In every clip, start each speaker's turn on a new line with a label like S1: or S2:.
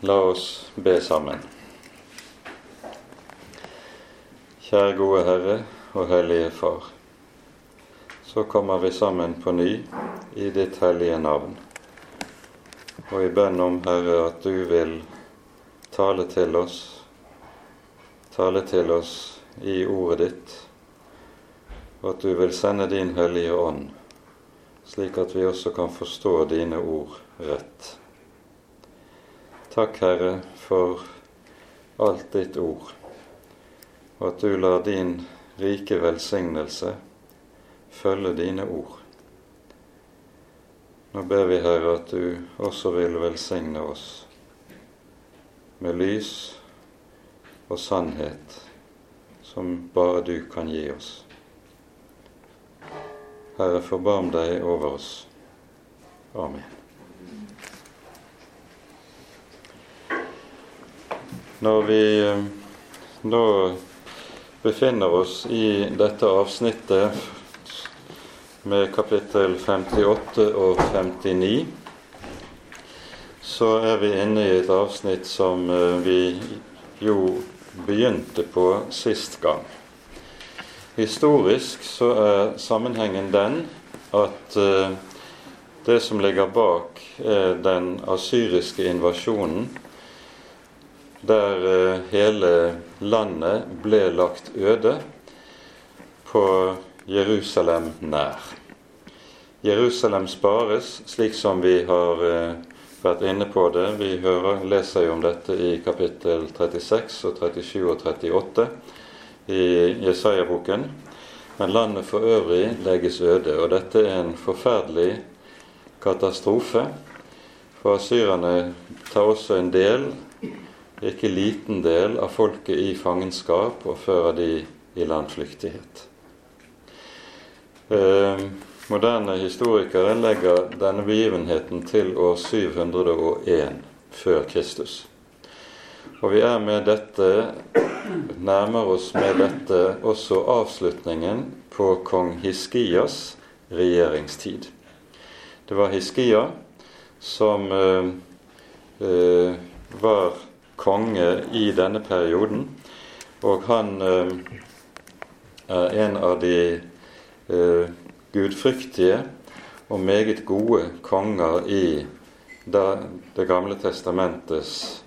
S1: La oss be sammen. Kjære gode Herre og Hellige Far. Så kommer vi sammen på ny i ditt hellige navn. Og i bønn om, Herre, at du vil tale til oss, tale til oss i ordet ditt, og at du vil sende din Hellige Ånd, slik at vi også kan forstå dine ord rett. Takk, Herre, for alt ditt ord, og at du lar din rike velsignelse følge dine ord. Nå ber vi, Herre, at du også vil velsigne oss med lys og sannhet som bare du kan gi oss. Herre, forbarm deg over oss. Amen. Når vi eh, nå befinner oss i dette avsnittet med kapittel 58 og 59, så er vi inne i et avsnitt som eh, vi jo begynte på sist gang. Historisk så er sammenhengen den at eh, det som ligger bak, er den asyriske invasjonen der eh, hele landet ble lagt øde på Jerusalem nær. Jerusalem spares, slik som vi har eh, vært inne på det. Vi hører, leser jo om dette i kapittel 36 og 37 og 38 i Jesaja-boken. Men landet for øvrig legges øde, og dette er en forferdelig katastrofe. For asyrerne tar også en del ikke liten del av folket i fangenskap og fører de i landflyktighet. Eh, moderne historikere legger denne begivenheten til år 701 før Kristus. Og vi er med dette, nærmer oss med dette også avslutningen på kong Hiskias regjeringstid. Det var Hiskia som eh, eh, var konge i denne perioden. Og han eh, er en av de eh, gudfryktige og meget gode konger i Det gamle testamentets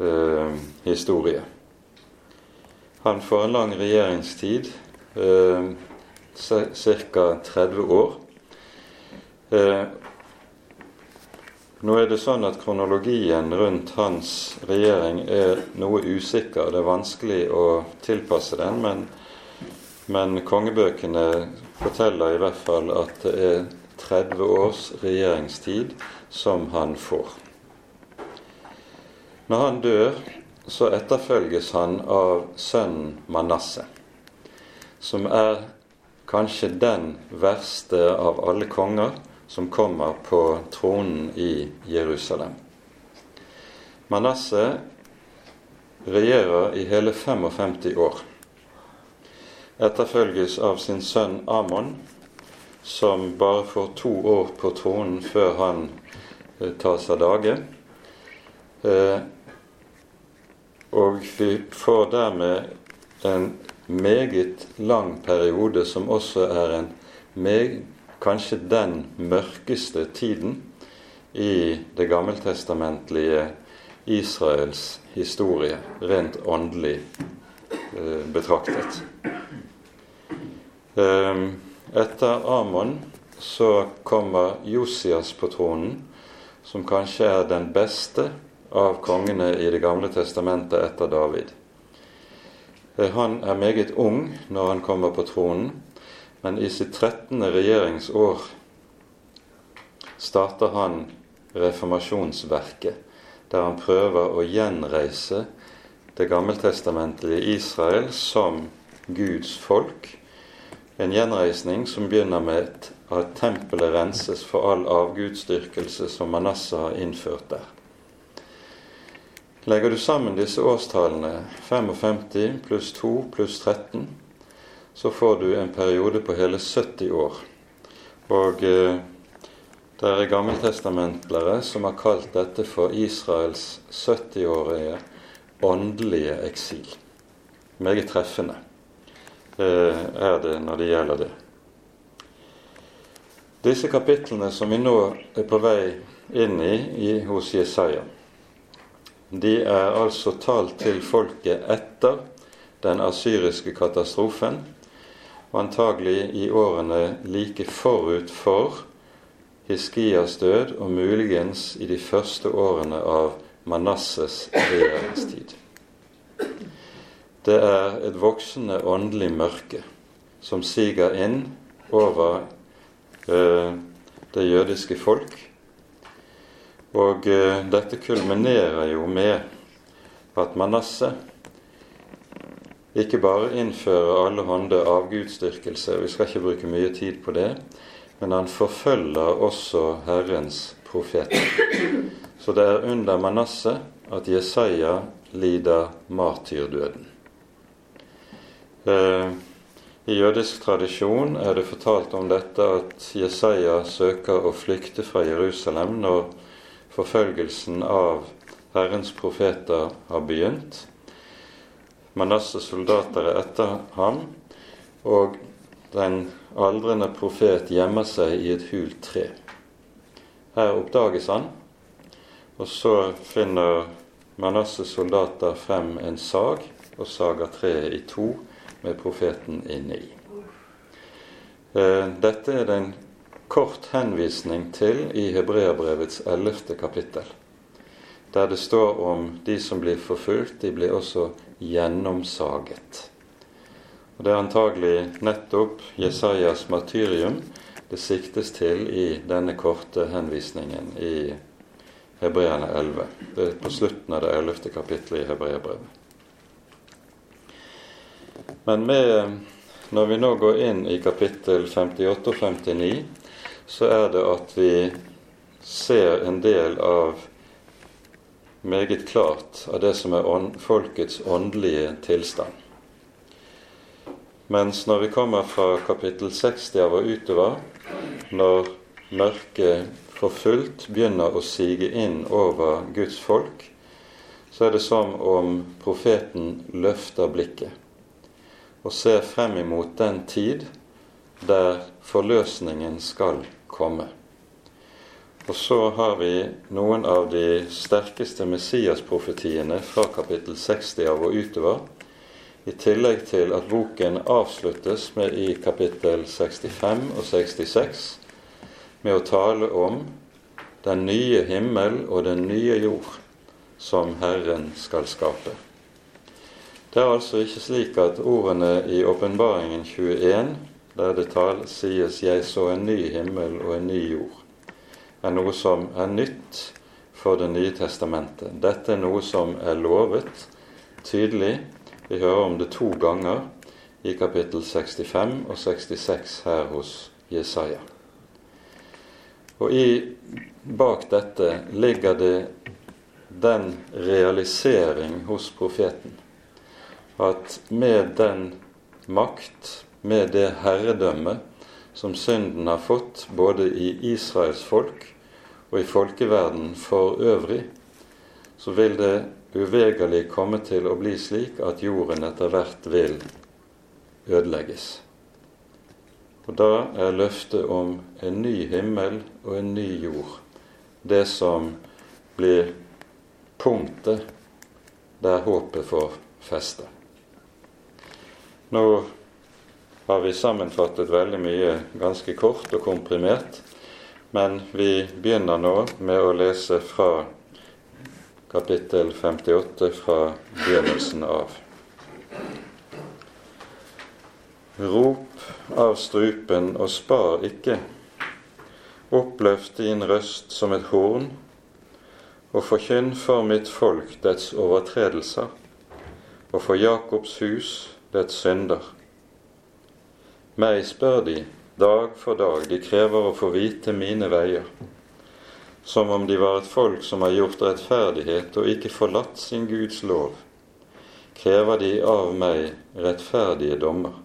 S1: eh, historie. Han får en lang regjeringstid, ca. 30 år. Nå er det sånn at kronologien rundt hans regjering er noe usikker. Det er vanskelig å tilpasse den, men, men kongebøkene forteller i hvert fall at det er 30 års regjeringstid som han får. Når han dør, så etterfølges han av sønnen Manasseh, som er kanskje den verste av alle konger som kommer på tronen i Jerusalem. Manasseh regjerer i hele 55 år. Etterfølges av sin sønn Amon, som bare får to år på tronen før han tar tas av dage. Eh, og vi får dermed en meget lang periode som også er en meget kanskje den mørkeste tiden i det gammeltestamentlige Israels historie, rent åndelig eh, betraktet. Eh, etter Amon så kommer Josias på tronen, som kanskje er den beste av kongene i Det gamle testamentet etter David. Eh, han er meget ung når han kommer på tronen, men i sitt 13. regjeringsår starter han reformasjonsverket, der han prøver å gjenreise det gammeltestamentlige Israel som Guds folk. En gjenreisning som begynner med at tempelet renses for all avgudsdyrkelse som Manasseh har innført der. Legger du sammen disse årstallene, 55 pluss 2 pluss 13, så får du en periode på hele 70 år. Og eh, Det er gammeltestamentlere som har kalt dette for Israels 70-årige åndelige eksil. Meget treffende eh, er det når det gjelder det. Disse kapitlene som vi nå er på vei inn i, i hos Jesaja, de er altså talt til folket etter den asyriske katastrofen, og antagelig i årene like forut for Hiskias død, og muligens i de første årene av Manasses regjeringstid. Det er et voksende åndelig mørke som siger inn over Eh, det jødiske folk. Og eh, dette kulminerer jo med at Manasseh ikke bare innfører alle hånde avgudsdyrkelse, vi skal ikke bruke mye tid på det, men han forfølger også Herrens profeter. Så det er under Manasseh at Jesaja lider martyrdøden. Eh, i jødisk tradisjon er det fortalt om dette at Jesaja søker å flykte fra Jerusalem når forfølgelsen av Herrens profeter har begynt. Manasses soldater er etter ham, og den aldrende profet gjemmer seg i et hult tre. Her oppdages han, og så finner Manasses soldater frem en sag og sager treet i to med profeten inne i. Eh, dette er det en kort henvisning til i Hebreabrevets ellevte kapittel, der det står om de som blir forfulgt, de blir også gjennomsaget. Og Det er antagelig nettopp Jesajas martyrium det siktes til i denne korte henvisningen i Hebreerne 11. Det er på slutten av det ellevte kapittelet i Hebreabrevet. Men med, når vi nå går inn i kapittel 58 og 59, så er det at vi ser en del av meget klart av det som er ånd, folkets åndelige tilstand. Mens når vi kommer fra kapittel 60 av og utover, når mørket for fullt begynner å sige inn over Guds folk, så er det som om profeten løfter blikket og ser frem imot den tid der forløsningen skal komme. Og så har vi noen av de sterkeste Messias-profetiene fra kapittel 60 av og utover, i tillegg til at boken avsluttes med i kapittel 65 og 66 med å tale om den nye himmel og den nye jord som Herren skal skape. Det er altså ikke slik at ordene i Åpenbaringen 21, der det tal, sies 'Jeg så en ny himmel og en ny jord', er noe som er nytt for Det nye testamentet. Dette er noe som er lovet tydelig. Vi hører om det to ganger i kapittel 65 og 66 her hos Jesaja. Og i, bak dette ligger det den realisering hos profeten at med den makt, med det herredømme som synden har fått både i Israels folk og i folkeverden for øvrig, så vil det uvegerlig komme til å bli slik at jorden etter hvert vil ødelegges. Og da er løftet om en ny himmel og en ny jord det som blir punktet der håpet får feste. Nå har vi sammenfattet veldig mye ganske kort og komprimert, men vi begynner nå med å lese fra kapittel 58 fra begynnelsen av. Rop av strupen og spar ikke. Oppløft din røst som et horn, og forkynn for mitt folk dets overtredelser, og for Jakobs hus dets synder. Meg spør de dag for dag, de krever å få vite mine veier, som om de var et folk som har gjort rettferdighet og ikke forlatt sin Guds lov, krever de av meg rettferdige dommer.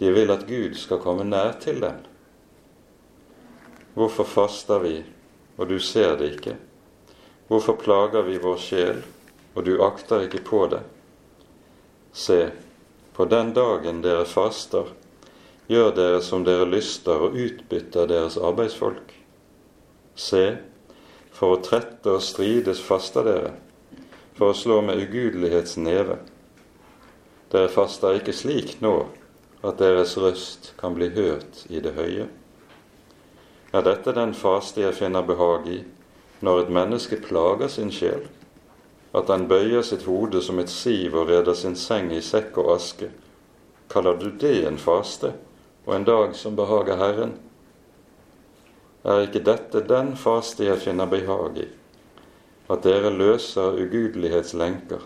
S1: De vil at Gud skal komme nær til dem. hvorfor faster vi, og du ser det ikke? Hvorfor plager vi vår sjel, og du akter ikke på det? Se, på den dagen dere faster, gjør dere som dere lyster og utbytter deres arbeidsfolk. Se, for å trette og strides faster dere, for å slå med ugudelighetsneve. Dere faster ikke slik nå at deres røst kan bli hørt i det høye. Er dette den faste jeg finner behag i, når et menneske plager sin sjel, at han bøyer sitt hode som et siv og reder sin seng i sekk og aske? Kaller du det en faste? og en dag som behager Herren? Er ikke dette den faste jeg finner behag i, at dere løser ugudelighetslenker,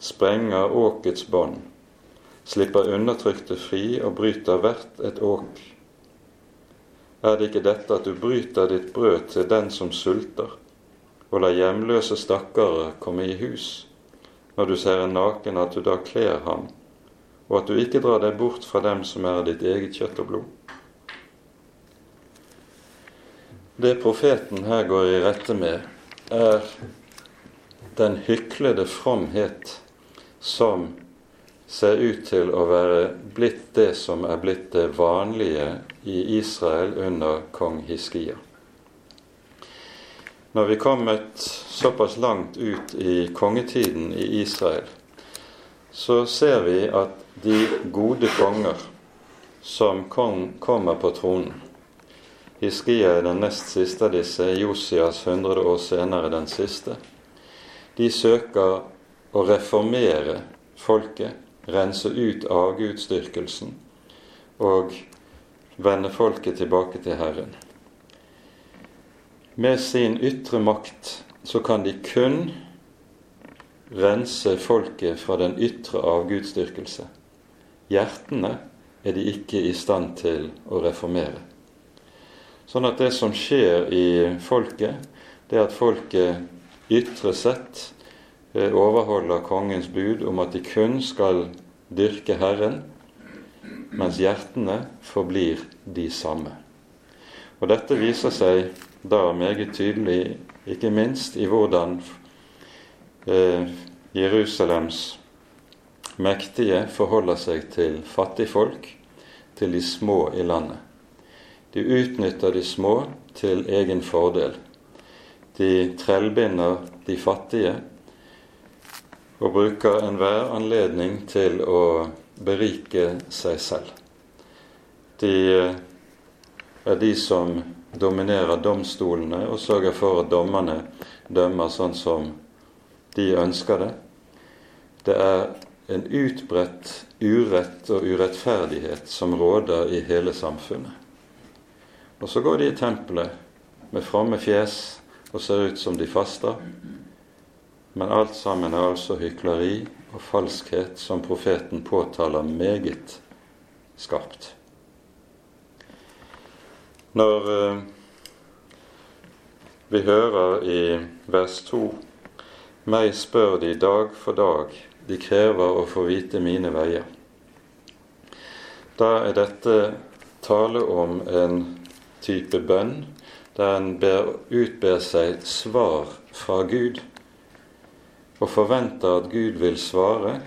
S1: sprenger åkets bånd, slipper undertrykte fri og bryter hvert et åk? Er det ikke dette at du bryter ditt brød til den som sulter, og la hjemløse stakkare komme i hus, når du ser en naken at du da kler ham og at du ikke drar deg bort fra dem som er ditt eget kjøtt og blod. Det profeten her går i rette med, er den hyklede fromhet som ser ut til å være blitt det som er blitt det vanlige i Israel under kong Hiskia. Når vi kommet såpass langt ut i kongetiden i Israel, så ser vi at de gode konger som kom, kommer på tronen. Hiskia er den nest siste av disse, Josias 100 år senere den siste. De søker å reformere folket, rense ut avgudsdyrkelsen og vende folket tilbake til Herren. Med sin ytre makt så kan de kun rense folket fra den ytre avgudsdyrkelse hjertene er de ikke i stand til å reformere. Sånn at det som skjer i folket, det er at folket ytre sett eh, overholder kongens bud om at de kun skal dyrke Herren, mens hjertene forblir de samme. Og Dette viser seg da meget tydelig, ikke minst i hvordan eh, Jerusalems mektige forholder seg til fattigfolk, til de små i landet. De utnytter de små til egen fordel. De trellbinder de fattige og bruker enhver anledning til å berike seg selv. De er de som dominerer domstolene og sørger for at dommerne dømmer sånn som de ønsker det. Det er en utbredt urett og urettferdighet som råder i hele samfunnet. Og så går de i tempelet med fromme fjes og ser ut som de faster. Men alt sammen er altså hykleri og falskhet som profeten påtaler meget skarpt. Når eh, vi hører i vers 2 meg spør de dag for dag de krever å få vite mine veier. Da er dette tale om en type bønn der en ber, utber seg svar fra Gud, og forventer at Gud vil svare,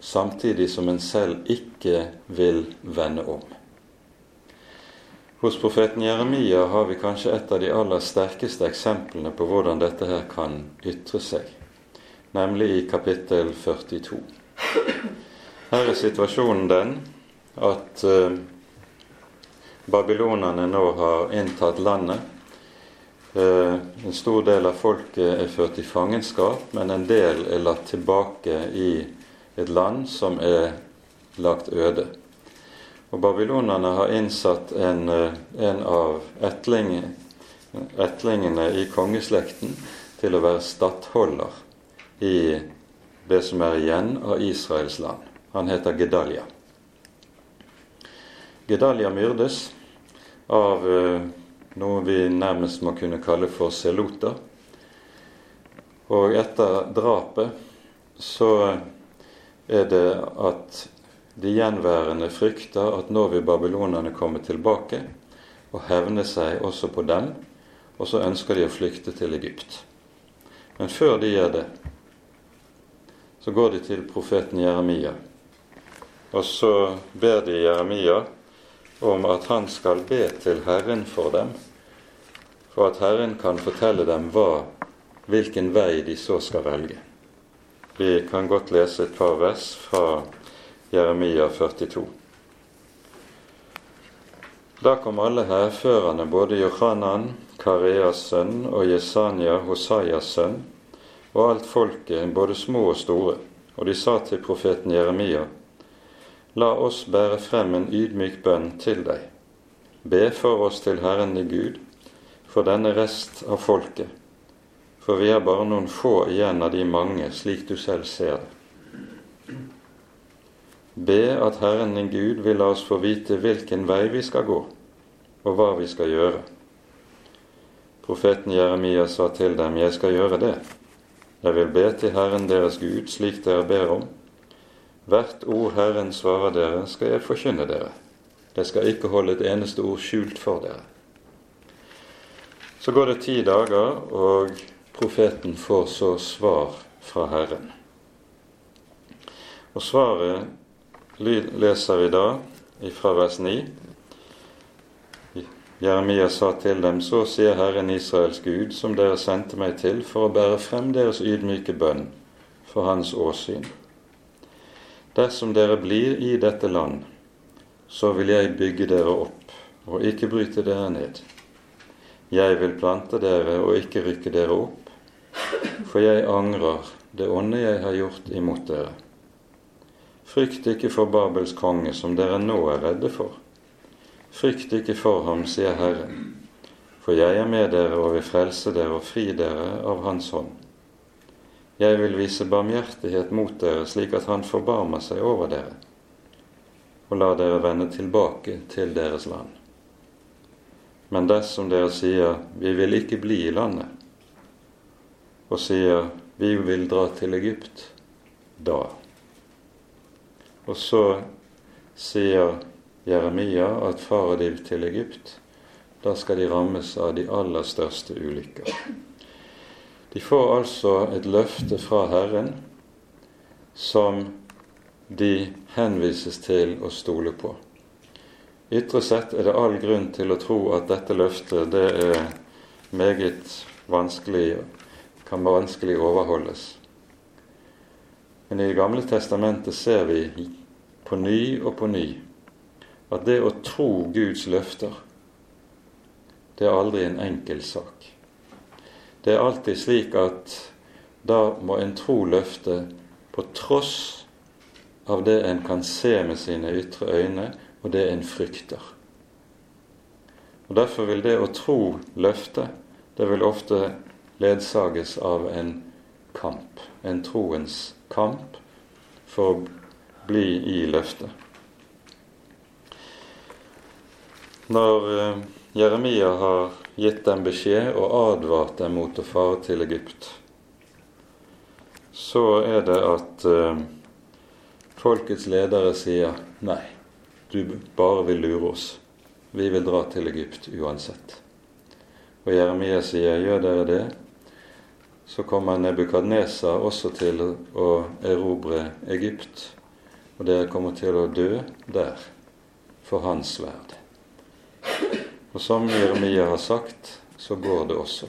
S1: samtidig som en selv ikke vil vende om. Hos profeten Jeremia har vi kanskje et av de aller sterkeste eksemplene på hvordan dette her kan ytre seg nemlig i kapittel 42. Her er situasjonen den at uh, babylonerne nå har inntatt landet. Uh, en stor del av folket er ført i fangenskap, men en del er latt tilbake i et land som er lagt øde. Og babylonerne har innsatt en, uh, en av etlingene, etlingene i kongeslekten til å være stattholder i det som er igjen av Israels land. Han heter Gedalia. Gedalia myrdes av eh, noe vi nærmest må kunne kalle for seloter. Og etter drapet så er det at de gjenværende frykter at nå vil babylonerne komme tilbake og hevne seg også på dem, og så ønsker de å flykte til Egypt. Men før de gjør det, så går de til profeten Jeremia. Og så ber de Jeremia om at han skal be til Herren for dem, for at Herren kan fortelle dem hva, hvilken vei de så skal velge. Vi kan godt lese et par vers fra Jeremia 42. Da kom alle hærførerne, både Johanan, Kareas sønn, og Jesania, Hosaias sønn, og alt folket, både små og store, og de sa til profeten Jeremia, La oss bære frem en ydmyk bønn til deg. Be for oss til Herren i Gud, for denne rest av folket, for vi er bare noen få igjen av de mange, slik du selv ser det. Be at Herren din Gud vil la oss få vite hvilken vei vi skal gå, og hva vi skal gjøre. Profeten Jeremia sa til dem, Jeg skal gjøre det. Jeg vil be til Herren deres Gud slik dere ber om. Hvert ord Herren svarer dere, skal jeg forkynne dere. Jeg skal ikke holde et eneste ord skjult for dere. Så går det ti dager, og profeten får så svar fra Herren. Og svaret leser vi da fra vers 9. Jeremia sa til dem, så sier Herren Israels Gud, som dere sendte meg til for å bære frem deres ydmyke bønn for Hans åsyn. Dersom dere blir i dette land, så vil jeg bygge dere opp og ikke bryte dere ned. Jeg vil plante dere og ikke rykke dere opp, for jeg angrer det onde jeg har gjort imot dere. Frykt ikke for Babels konge, som dere nå er redde for. Frykt ikke for ham, sier Herren, for jeg er med dere og vil frelse dere og fri dere av Hans hånd. Jeg vil vise barmhjertighet mot dere, slik at Han forbarmer seg over dere, og lar dere vende tilbake til deres land. Men dersom dere sier 'Vi vil ikke bli i landet', og sier 'Vi vil dra til Egypt', da og så sier Jeremia at farer de til Egypt, da skal de rammes av de aller største ulykker. De får altså et løfte fra Herren som de henvises til å stole på. Ytre sett er det all grunn til å tro at dette løftet det er meget vanskelig, kan vanskelig overholdes. Men i Det gamle testamentet ser vi på ny og på ny at det å tro Guds løfter, det er aldri en enkel sak. Det er alltid slik at da må en tro løfte på tross av det en kan se med sine ytre øyne, og det en frykter. Og Derfor vil det å tro løftet, det vil ofte ledsages av en kamp, en troens kamp, for å bli i løftet. Når eh, Jeremia har gitt dem beskjed og advart dem mot å fare til Egypt, så er det at eh, folkets ledere sier nei, du bare vil lure oss. Vi vil dra til Egypt uansett. Og Jeremia sier gjør dere det, så kommer Nebukadnesar også til å erobre Egypt og dere kommer til å dø der for hans sverd. Og som Jeremia har sagt, så går det også.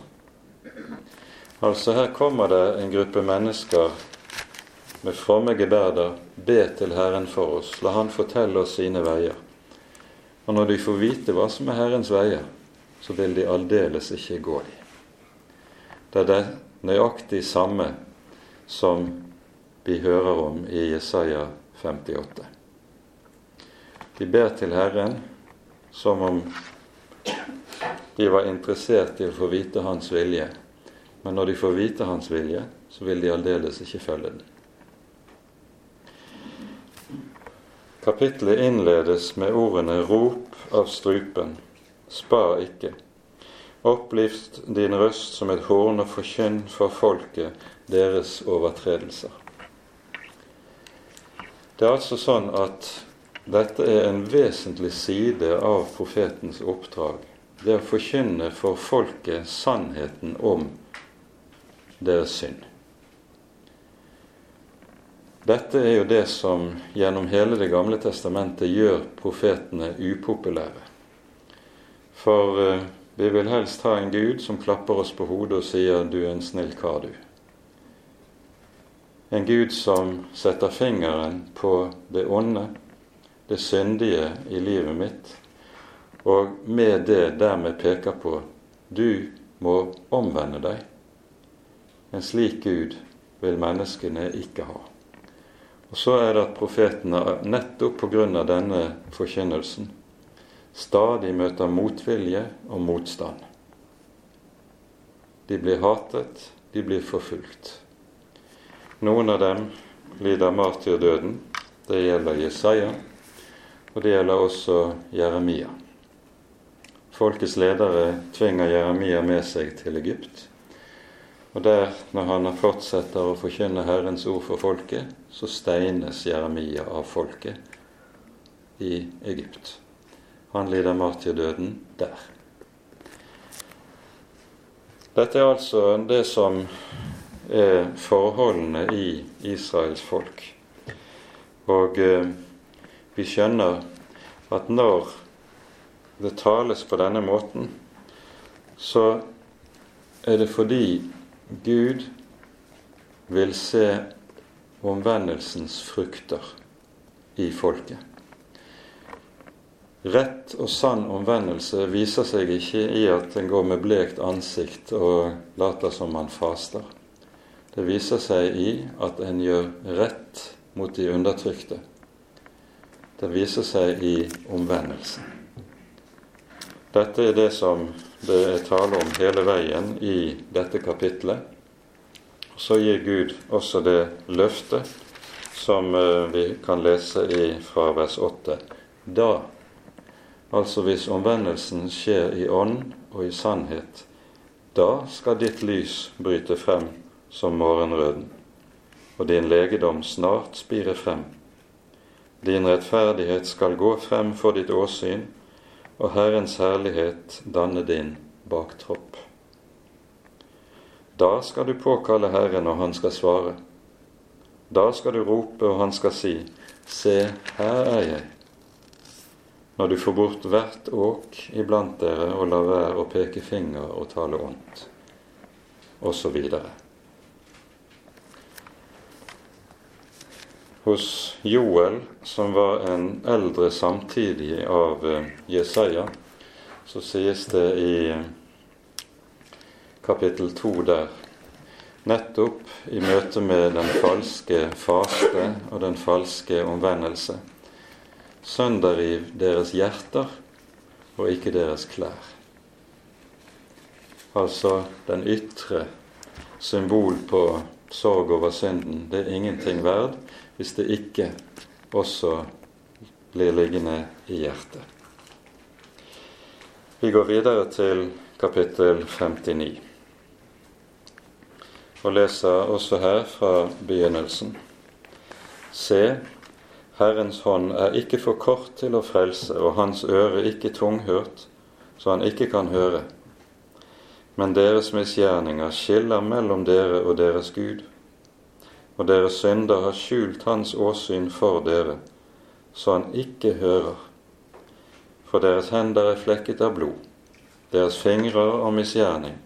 S1: Altså her kommer det en gruppe mennesker med fromme geberder. Be til Herren for oss. La Han fortelle oss sine veier. Og når de får vite hva som er Herrens veier, så vil de aldeles ikke gå de. Det er det nøyaktig samme som vi hører om i Jesaja 58. De ber til Herren som om de var interessert i å få vite Hans vilje. Men når de får vite Hans vilje, så vil de aldeles ikke følge den. Kapittelet innledes med ordene 'Rop av strupen', spar ikke. Opplift din røst som et horn og forkynn for folket deres overtredelser. Det er altså sånn at dette er en vesentlig side av profetens oppdrag det å forkynne for folket sannheten om deres synd. Dette er jo det som gjennom hele Det gamle testamentet gjør profetene upopulære. For uh, vi vil helst ha en Gud som klapper oss på hodet og sier 'du er en snill kar, du'. En Gud som setter fingeren på det onde, det syndige i livet mitt, og med det dermed peker på 'du må omvende deg'. En slik Gud vil menneskene ikke ha. Og så er det at profetene nettopp pga. denne forkynnelsen stadig møter motvilje og motstand. De blir hatet, de blir forfulgt. Noen av dem lider martyrdøden. Det gjelder Jesaja, og det gjelder også Jeremia. Folkets ledere tvinger Jeremia med seg til Egypt. Og der, når han fortsetter å forkynne Herrens ord for folket, så steines Jeremia av folket i Egypt. Han lider martyrdøden der. Dette er altså det som er forholdene i Israels folk. Og eh, vi skjønner at når det tales på denne måten, så er det fordi Gud vil se omvendelsens frukter i folket. Rett og sann omvendelse viser seg ikke i at en går med blekt ansikt og later som man faster. Det viser seg i at en gjør rett mot de undertrykte. Det viser seg i omvendelsen. Dette er det som det er tale om hele veien i dette kapitlet. Så gir Gud også det løftet som eh, vi kan lese i, fra vers 8. Da, altså hvis omvendelsen skjer i ånd og i sannhet, da skal ditt lys bryte frem som morgenrøden, og din legedom snart spire frem. Din rettferdighet skal gå frem for ditt åsyn, og Herrens herlighet danne din baktropp. Da skal du påkalle Herren, og han skal svare. Da skal du rope, og han skal si, Se, her er jeg. Når du får bort hvert åk iblant dere og lar være å peke finger og tale ondt, osv. Hos Joel, som var en eldre samtidig av eh, Jesaja, så sies det i kapittel to der nettopp i møte med den falske faste og den falske omvendelse. Sønderriv deres hjerter og ikke deres klær. Altså den ytre symbol på sorg over synden. Det er ingenting verd hvis det ikke også blir liggende i hjertet. Vi går videre til kapittel 59 og leser også her fra begynnelsen. Se, Herrens hånd er ikke for kort til å frelse, og hans øre ikke tunghørt, så han ikke kan høre. Men deres misgjerninger skiller mellom dere og deres Gud og deres synder har skjult hans åsyn for dere, så han ikke hører. For deres hender er flekket av blod, deres fingre av misgjerning.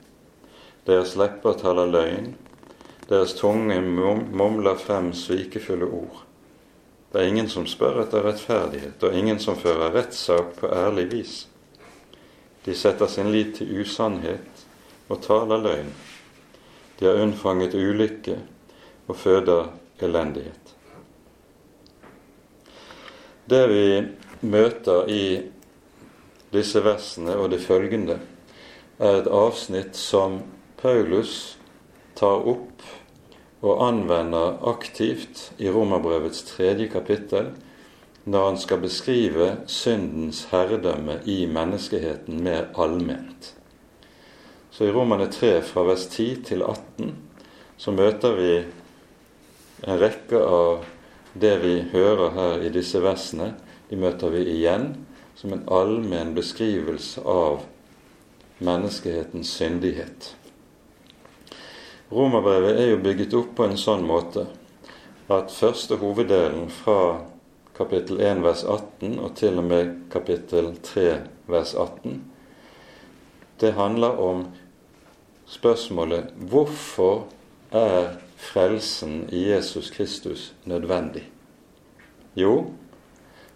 S1: Deres lepper taler løgn, deres tunge mumler frem svikefulle ord. Det er ingen som spør etter rettferdighet, og ingen som fører rettssak på ærlig vis. De setter sin lit til usannhet og taler løgn. De har unnfanget ulykke og føder elendighet. Det vi møter i disse versene og det følgende, er et avsnitt som Paulus tar opp og anvender aktivt i Romerbrevets tredje kapittel når han skal beskrive syndens herredømme i menneskeheten mer allment. Så i Romerne 3 fra vers 10 til 18 så møter vi en rekke av det vi hører her i disse versene, de møter vi igjen som en allmenn beskrivelse av menneskehetens syndighet. Romerbrevet er jo bygget opp på en sånn måte at første hoveddelen fra kapittel 1 vers 18 og til og med kapittel 3 vers 18, det handler om spørsmålet hvorfor er frelsen i Jesus Kristus nødvendig? Jo,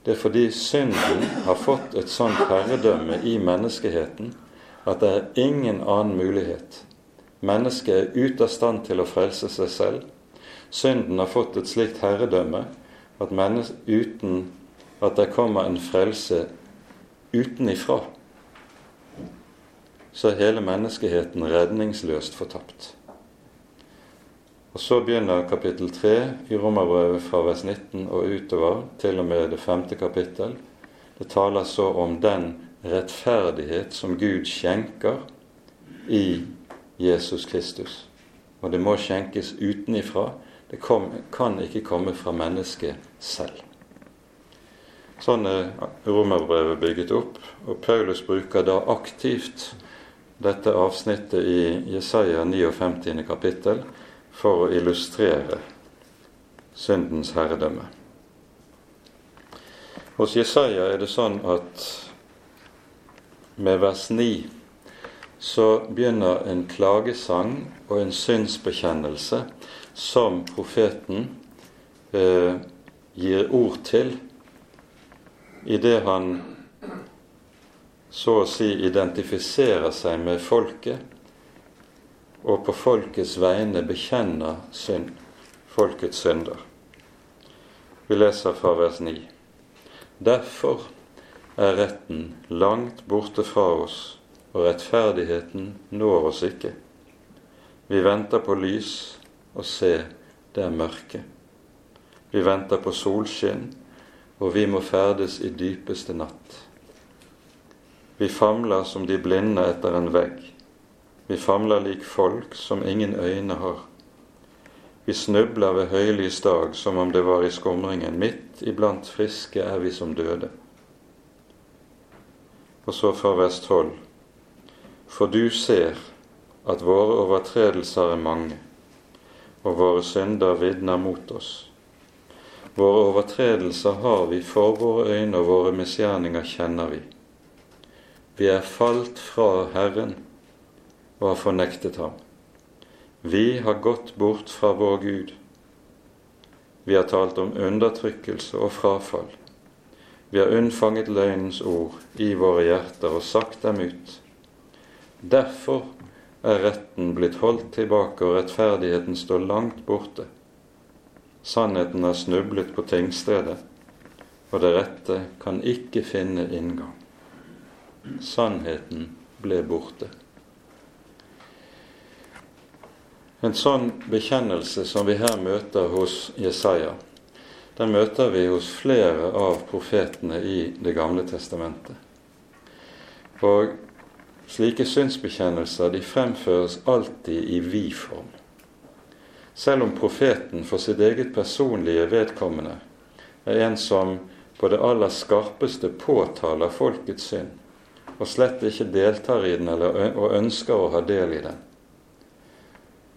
S1: det er fordi synden har fått et sånt herredømme i menneskeheten at det er ingen annen mulighet. Mennesket er ute av stand til å frelse seg selv. Synden har fått et slikt herredømme at uten at det kommer en frelse utenifra, så er hele menneskeheten redningsløst fortapt. Og Så begynner kapittel 3 i Romerbrevet fra vers 19 og utover, til og med det femte kapittel. Det taler så om den rettferdighet som Gud skjenker i Jesus Kristus. Og det må skjenkes utenifra. Det kom, kan ikke komme fra mennesket selv. Sånn er romerbrevet bygget opp, og Paulus bruker da aktivt dette avsnittet i Jesaja 59. kapittel for å illustrere syndens herredømme. Hos Jesaja er det sånn at med vers 9 så begynner en klagesang og en synsbekjennelse som profeten eh, gir ord til idet han så å si identifiserer seg med folket og på folkets vegne bekjenner synd, folkets synder. Vi leser fra vers 9. Derfor er retten langt borte fra oss, og rettferdigheten når oss ikke. Vi venter på lys, og se, det er mørke. Vi venter på solskinn, og vi må ferdes i dypeste natt. Vi famler som de blinde etter en vegg. Vi famler lik folk som ingen øyne har. Vi snubler ved høylys dag som om det var i skumringen. Midt iblant friske er vi som døde. Og så fra 12. For du ser at våre overtredelser er mange, og våre synder vitner mot oss. Våre overtredelser har vi for våre øyne, og våre misgjerninger kjenner vi. Vi er falt fra Herren og har fornektet ham. Vi har gått bort fra vår Gud. Vi har talt om undertrykkelse og frafall. Vi har unnfanget løgnens ord i våre hjerter og sagt dem ut. Derfor er retten blitt holdt tilbake, og rettferdigheten står langt borte. Sannheten har snublet på tingstedet, og det rette kan ikke finne inngang. Sannheten ble borte. En sånn bekjennelse som vi her møter hos Jesaja, den møter vi hos flere av profetene i Det gamle testamentet. Og slike synsbekjennelser de fremføres alltid i vi-form. Selv om profeten for sitt eget personlige vedkommende er en som på det aller skarpeste påtaler folkets synd, og slett ikke deltar i den eller, og ønsker å ha del i den,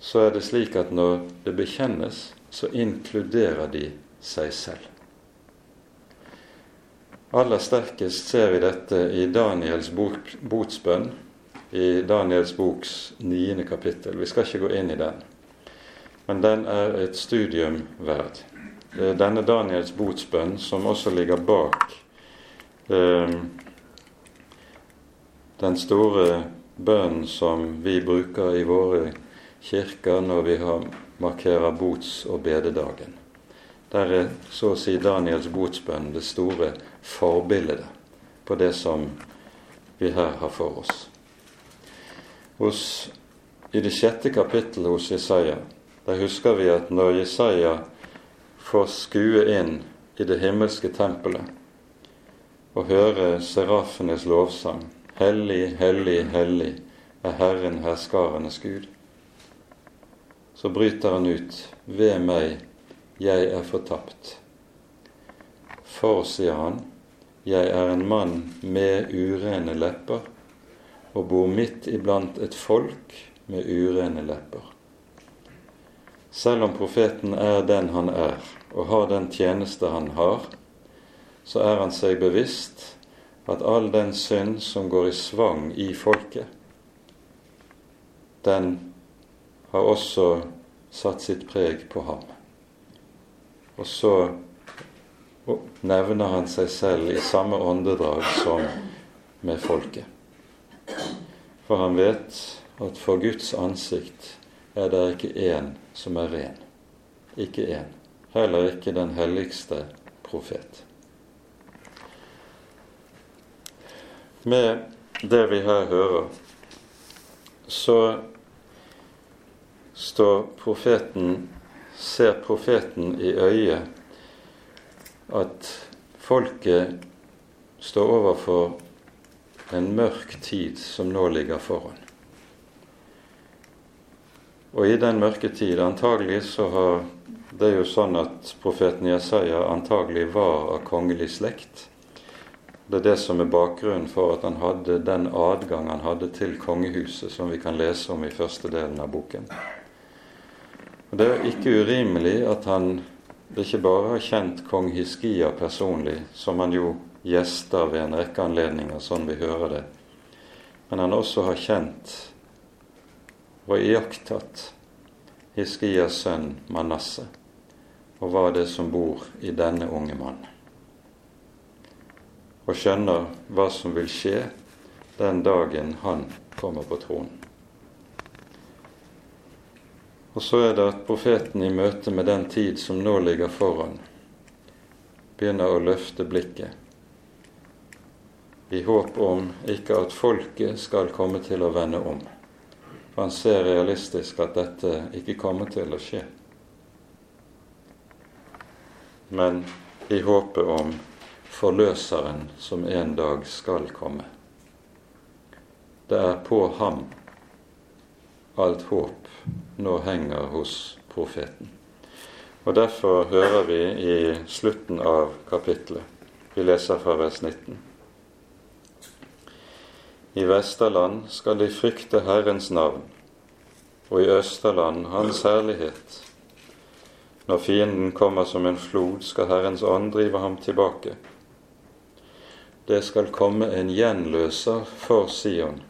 S1: så er det slik at når det bekjennes, så inkluderer de seg selv. Aller sterkest ser vi dette i Daniels bok, botsbønn, i Daniels boks niende kapittel. Vi skal ikke gå inn i den, men den er et studium verd. Er denne Daniels botsbønn som også ligger bak eh, den store bønnen som vi bruker i våre kirker når vi har, markerer bots- og bededagen. Der er så å si Daniels botsbønn det store forbildet på det som vi her har for oss. Hos, I det sjette kapittelet hos Jesaja der husker vi at når Jesaja får skue inn i det himmelske tempelet og høre serafenes lovsang Hellig, hellig, hellig er Herren herskarenes Gud så bryter han ut Ved meg, jeg er fortapt. For, sier han, jeg er en mann med urene lepper, og bor midt iblant et folk med urene lepper. Selv om profeten er den han er, og har den tjeneste han har, så er han seg bevisst at all den synd som går i svang i folket, den har også satt sitt preg på ham. Og så nevner han seg selv i samme åndedrag som med folket. For han vet at for Guds ansikt er det ikke én som er ren. Ikke én. Heller ikke den helligste profet. Med det vi her hører, så står profeten ser profeten i øyet at folket står overfor en mørk tid som nå ligger foran. Og i den mørke tid antagelig så har det er jo sånn at profeten Jesaja antagelig var av kongelig slekt. Det er det som er bakgrunnen for at han hadde den adgang han hadde til kongehuset, som vi kan lese om i første delen av boken. Og Det er ikke urimelig at han ikke bare har kjent kong Hiskia personlig, som han jo gjester ved en rekke anledninger, sånn vi hører det, men han også har kjent og iakttatt Hiskias sønn Manasseh, og hva det som bor i denne unge mannen. Og skjønner hva som vil skje den dagen han kommer på tronen. Og så er det at profeten i møte med den tid som nå ligger foran, begynner å løfte blikket i håp om ikke at folket skal komme til å vende om. For han ser realistisk at dette ikke kommer til å skje. Men i håpet om forløseren som en dag skal komme. Det er på ham alt håp nå henger hos profeten. Og Derfor hører vi i slutten av kapittelet, vi leser fra vers 19. I Vesterland skal de frykte Herrens navn, og i Østerland Hans herlighet. Når fienden kommer som en flod, skal Herrens ånd drive ham tilbake. Det skal komme en gjenløser for Sion,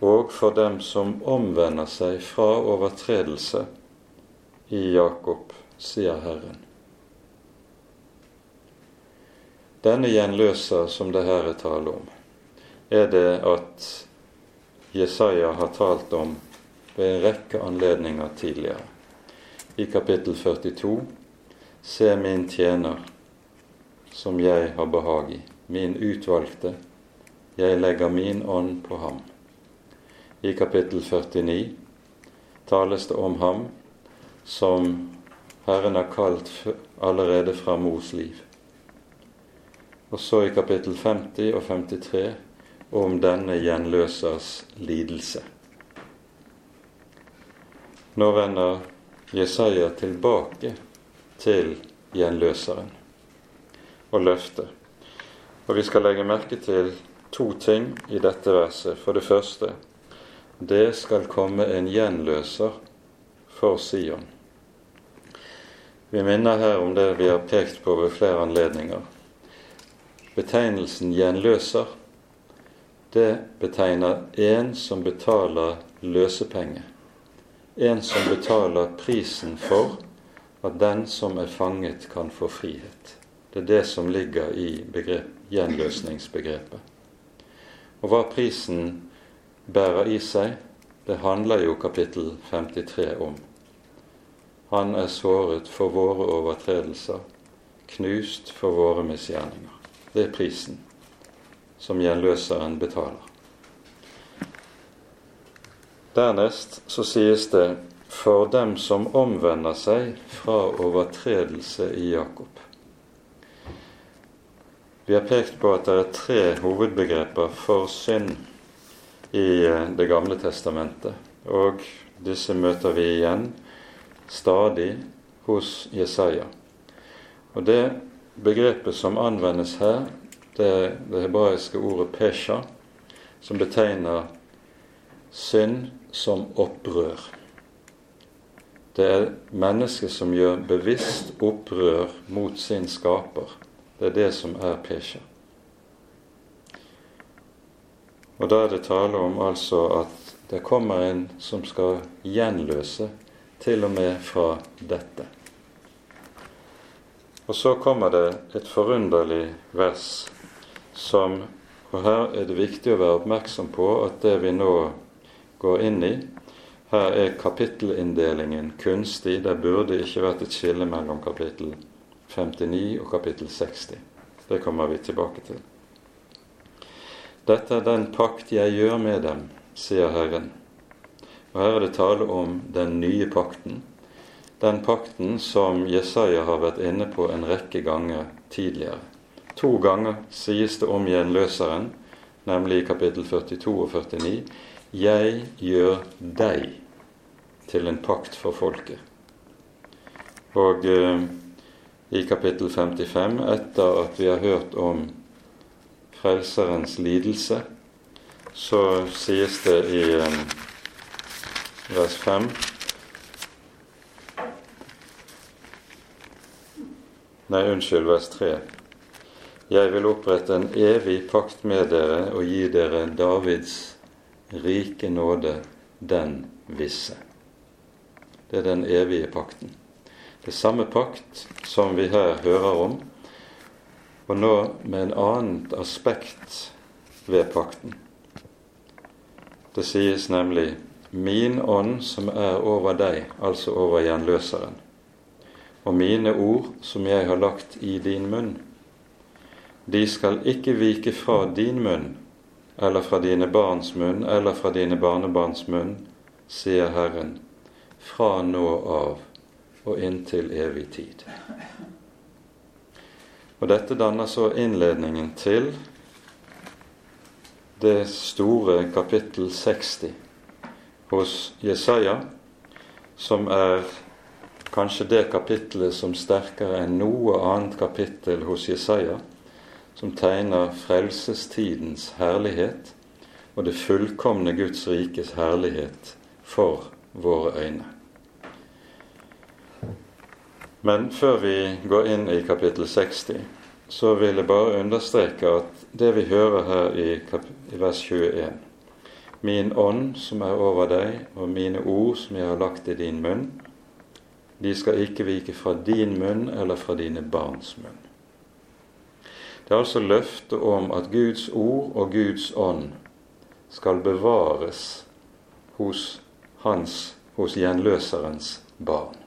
S1: og for dem som omvender seg fra overtredelse i Jakob, sier Herren. Denne gjenløser som det her er tale om, er det at Jesaja har talt om ved en rekke anledninger tidligere. I kapittel 42 Se min tjener, som jeg har behag i, min utvalgte, jeg legger min ånd på ham. I kapittel 49 tales det om ham som Herren har kalt allerede fra mors liv. Og så i kapittel 50 og 53 om denne gjenløsers lidelse. Nå vender Jesaja tilbake til gjenløseren og løftet. Og vi skal legge merke til to ting i dette verset. For det første det skal komme en gjenløser for Sion. Vi minner her om det vi har pekt på ved flere anledninger. Betegnelsen gjenløser det betegner en som betaler løsepenge. En som betaler prisen for at den som er fanget, kan få frihet. Det er det som ligger i begrep, gjenløsningsbegrepet. Og hva prisen bærer i seg, det handler jo kapittel 53 om. Han er såret for våre overtredelser, knust for våre misgjerninger. Det er prisen som gjenløseren betaler. Dernest så sies det for dem som omvender seg fra overtredelse i Jakob. Vi har pekt på at det er tre hovedbegreper for synd i eh, Det gamle testamentet, og disse møter vi igjen stadig hos Jesaja. Og det begrepet som anvendes her, det, det hebraiske ordet pesha, som betegner synd som opprør. Det er mennesket som gjør bevisst opprør mot sin skaper. Det er det som er pesha. Og da er det tale om altså at det kommer en som skal gjenløse til og med fra dette. Og så kommer det et forunderlig vers som Og her er det viktig å være oppmerksom på at det vi nå går inn i, her er kapittelinndelingen kunstig. Det burde ikke vært et skille mellom kapittel 59 og kapittel 60. Det kommer vi tilbake til. Dette er den pakt jeg gjør med dem, sier Herren. Og her er det tale om den nye pakten. Den pakten som Jesaja har vært inne på en rekke ganger tidligere. To ganger sies det om gjenløseren, nemlig i kapittel 42 og 49. 'Jeg gjør deg til en pakt for folket'. Og eh, i kapittel 55, etter at vi har hørt om Frelserens lidelse, så sies det i eh, vers 5 Nei, unnskyld, vers 3. Jeg vil opprette en evig pakt med dere og gi dere Davids rike nåde, den visse. Det er den evige pakten. Det er samme pakt som vi her hører om, og nå med en annet aspekt ved pakten. Det sies nemlig 'min ånd som er over deg', altså over gjenløseren, og mine ord som jeg har lagt i din munn, de skal ikke vike fra din munn eller fra dine barns munn eller fra dine barnebarns munn, sier Herren, fra nå av og inntil evig tid. Og Dette danner så innledningen til det store kapittel 60 hos Jesaja, som er kanskje det kapittelet som sterkere enn noe annet kapittel hos Jesaja som tegner frelsestidens herlighet og det fullkomne Guds rikes herlighet for våre øyne. Men før vi går inn i kapittel 60, så vil jeg bare understreke at det vi hører her i, vers 21 Min ånd som er over deg, og mine ord som jeg har lagt i din munn, de skal ikke vike fra din munn eller fra dine barns munn. Det er altså løftet om at Guds ord og Guds ånd skal bevares hos hans, hos gjenløserens barn.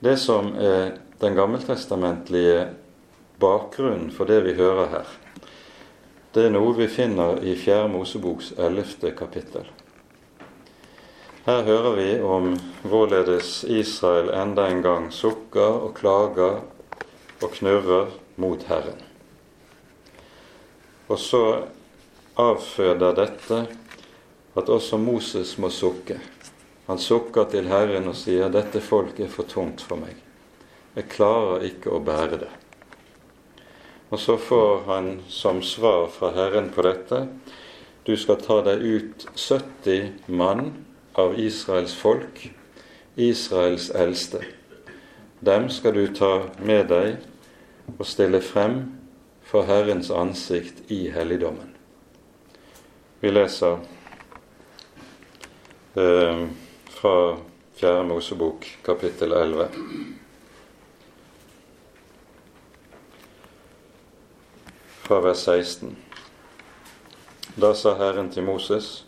S1: Det som er den gammeltestamentlige bakgrunnen for det vi hører her, det er noe vi finner i 4. Moseboks 11. kapittel. Her hører vi om hvorledes Israel enda en gang sukker og klager og knurrer mot Herren. Og så avføder dette at også Moses må sukke. Han sukker til Herren og sier 'Dette folk er for tungt for meg. Jeg klarer ikke å bære det'. Og så får han som svar fra Herren på dette 'Du skal ta deg ut 70 mann av Israels folk, Israels eldste'. Dem skal du ta med deg og stille frem for Herrens ansikt i helligdommen. Vi leser eh, fra Fjerde Mosebok, kapittel 11. Fra vers 16. Da sa Herren til Moses.: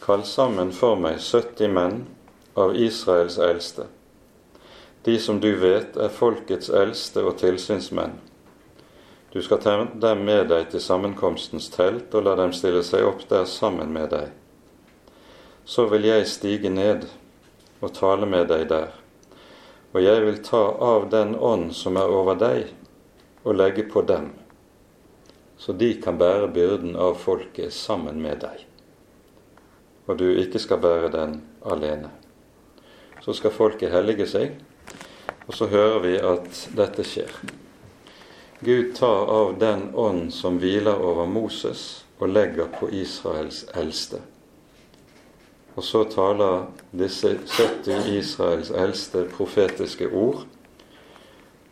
S1: Kall sammen for meg 70 menn av Israels eldste de som du vet er folkets eldste og tilsynsmenn. Du skal ta dem med deg til sammenkomstens telt og la dem stille seg opp der sammen med deg. Så vil jeg stige ned og tale med deg der, og jeg vil ta av den ånd som er over deg, og legge på dem, så de kan bære byrden av folket sammen med deg, og du ikke skal bære den alene. Så skal folket hellige seg og så hører vi at dette skjer. Gud tar av den ånd som hviler over Moses og legger på Israels eldste. Og så taler disse 70 Israels eldste profetiske ord.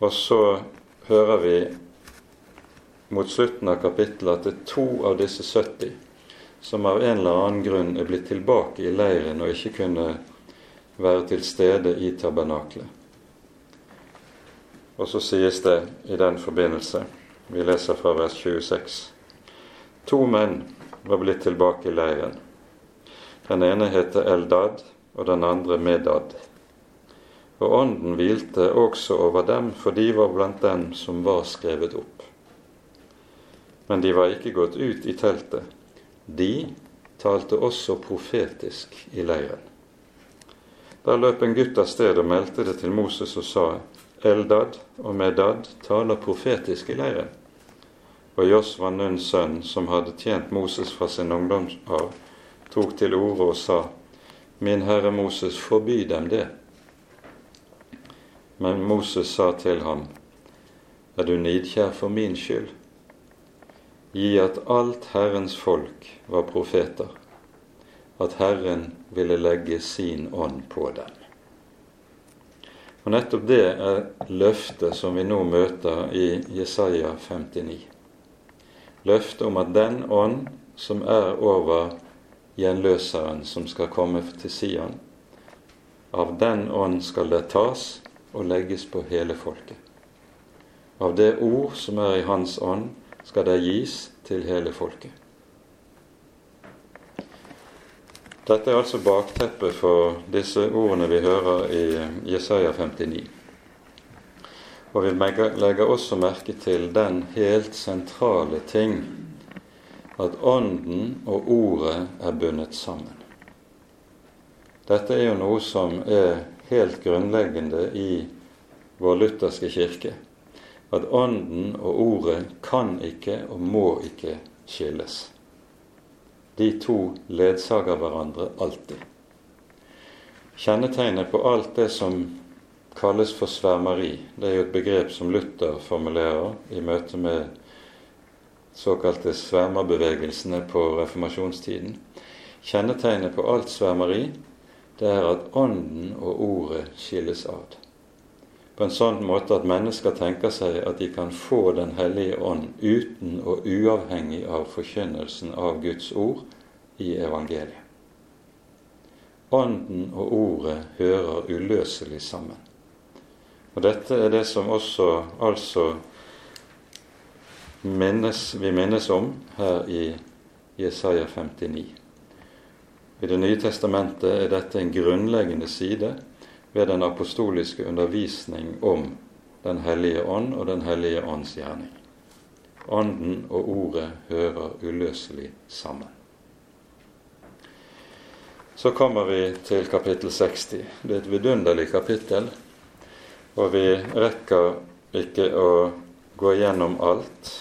S1: Og så hører vi mot slutten av kapittelet at det er to av disse 70 som av en eller annen grunn er blitt tilbake i leiren og ikke kunne være til stede i tabernaklet. Og så sies det i den forbindelse, vi leser fra vers 26, to menn var blitt tilbake i leiren. Den ene heter Eldad, og den andre Medad. Og ånden hvilte også over dem, for de var blant dem som var skrevet opp. Men de var ikke gått ut i teltet. De talte også profetisk i leiren. Da løp en gutt av sted og meldte det til Moses og sa:" Eldad og Medad taler profetisk i leiren. Og Josva Nuns sønn, som hadde tjent Moses fra sin ungdomsarv, tok til orde og sa:" Min herre Moses, forby dem det. Men Moses sa til ham:" Er du nidkjær for min skyld? Gi at alt Herrens folk var profeter at Herren ville legge sin ånd på dem. Og Nettopp det er løftet som vi nå møter i Jesaja 59. Løftet om at den ånd som er over gjenløseren som skal komme til Sion, av den ånd skal det tas og legges på hele folket. Av det ord som er i Hans ånd, skal det gis til hele folket. Dette er altså bakteppet for disse ordene vi hører i Jesaja 59. Og vi legger også merke til den helt sentrale ting at Ånden og Ordet er bundet sammen. Dette er jo noe som er helt grunnleggende i vår lutherske kirke. At Ånden og Ordet kan ikke og må ikke skilles. De to ledsager hverandre alltid. Kjennetegnet på alt det som kalles for svermeri, det er jo et begrep som Luther formulerer i møte med såkalte svermerbevegelsene på reformasjonstiden. Kjennetegnet på alt svermeri, det er at Ånden og Ordet skilles ad på en sånn måte at mennesker tenker seg at de kan få Den hellige ånd uten og uavhengig av forkynnelsen av Guds ord i evangeliet. Ånden og Ordet hører uløselig sammen. Og Dette er det som også altså minnes, vi minnes om her i Jesaja 59. I Det nye testamentet er dette en grunnleggende side ved den apostoliske undervisning om Den hellige ånd og Den hellige ånds gjerning. Ånden og Ordet hører uløselig sammen. Så kommer vi til kapittel 60. Det er et vidunderlig kapittel, og vi rekker ikke å gå gjennom alt,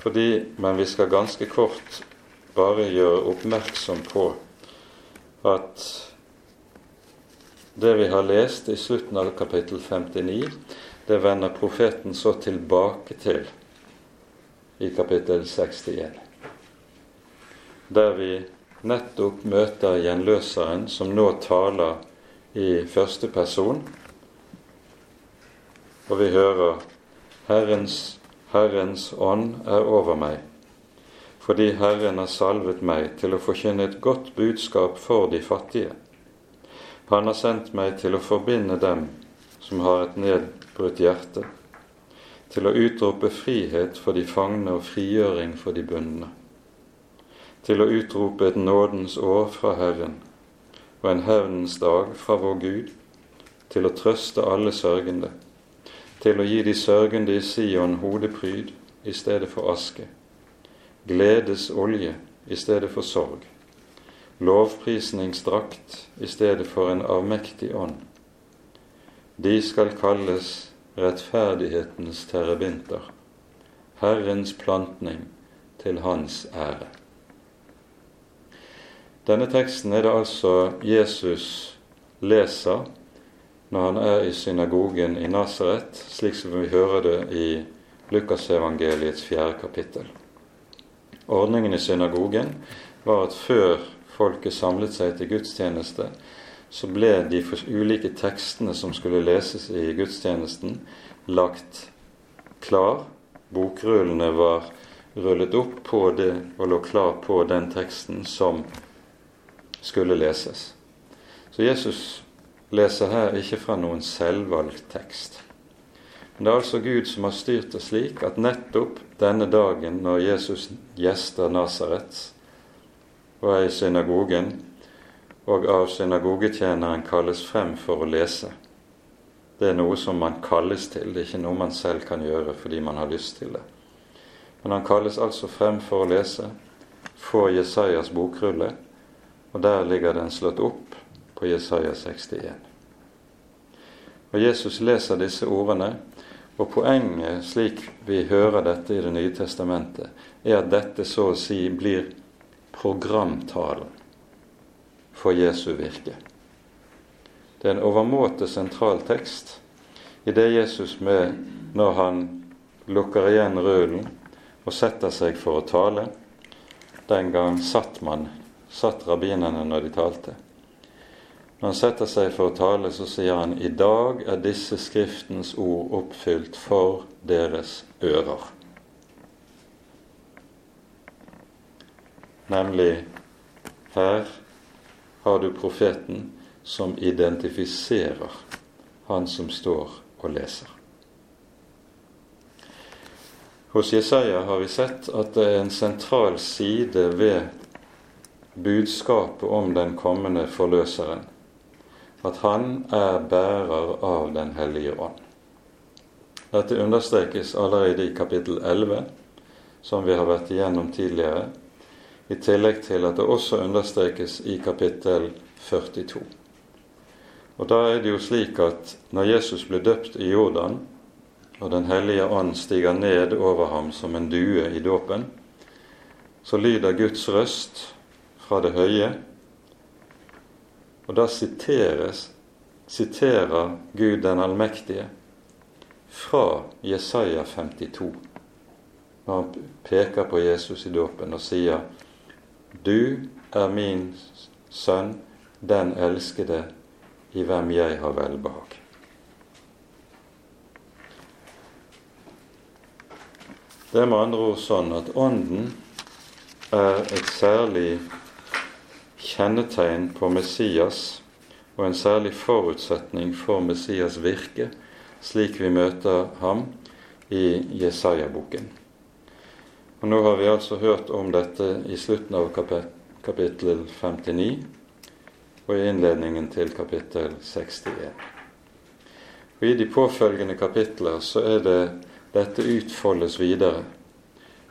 S1: fordi, men vi skal ganske kort bare gjøre oppmerksom på at det vi har lest i slutten av kapittel 59, det vender profeten så tilbake til i kapittel 61. Der vi nettopp møter gjenløseren som nå taler i første person. Og vi hører Herrens, Herrens ånd er over meg, fordi Herren har salvet meg til å forkynne et godt budskap for de fattige. Han har sendt meg til å forbinde dem som har et nedbrutt hjerte, til å utrope frihet for de fangne og frigjøring for de bundne, til å utrope et nådens år fra Herren og en hevnens dag fra vår Gud, til å trøste alle sørgende, til å gi de sørgende i Sion hodepryd i stedet for aske, gledes olje i stedet for sorg lovprisningsdrakt i stedet for en avmektig ånd. De skal kalles rettferdighetens terrebinter, Herrens plantning til Hans ære. Denne teksten er det altså Jesus leser når han er i synagogen i Nasaret, slik som vi hører det i Lukasevangeliets fjerde kapittel. ordningen i synagogen var at før folket samlet seg til gudstjeneste, så ble de ulike tekstene som skulle leses i gudstjenesten, lagt klar. Bokrullene var rullet opp på det og lå klar på den teksten som skulle leses. Så Jesus leser her ikke fra noen selvvalgt tekst. Men det er altså Gud som har styrt det slik at nettopp denne dagen når Jesus gjester Nasaret og er i synagogen, og av synagogetjeneren kalles frem for å lese. Det er noe som man kalles til, det er ikke noe man selv kan gjøre fordi man har lyst til det. Men han kalles altså frem for å lese, får Jesajas bokrulle, og der ligger den slått opp på Jesaja 61. Og Jesus leser disse ordene, og poenget, slik vi hører dette i Det nye testamentet, er at dette så å si blir programtalen for Jesu virke. Det er en overmåte sentral tekst i det Jesus med når han lukker igjen rullen og setter seg for å tale. Den gang satt man, satt rabbinerne når de talte. Når han setter seg for å tale, så sier han i dag er disse Skriftens ord oppfylt for deres ører. Nemlig her har du profeten som identifiserer han som står og leser. Hos Jesaja har vi sett at det er en sentral side ved budskapet om den kommende forløseren, at han er bærer av Den hellige ånd. Dette understrekes allerede i kapittel 11, som vi har vært igjennom tidligere, i tillegg til at det også understrekes i kapittel 42. Og Da er det jo slik at når Jesus blir døpt i Jordan, og Den hellige ånd stiger ned over ham som en due i dåpen, så lyder Guds røst fra det høye, og da siteres, siterer Gud den allmektige fra Jesaja 52, når han peker på Jesus i dåpen og sier du er min sønn, den elskede, i hvem jeg har velbehag. Det er med andre ord sånn at Ånden er et særlig kjennetegn på Messias og en særlig forutsetning for Messias virke, slik vi møter ham i Jesaja-boken. Og Nå har vi altså hørt om dette i slutten av kapittel 59 og i innledningen til kapittel 61. Og I de påfølgende kapitler så er det dette utfoldes videre.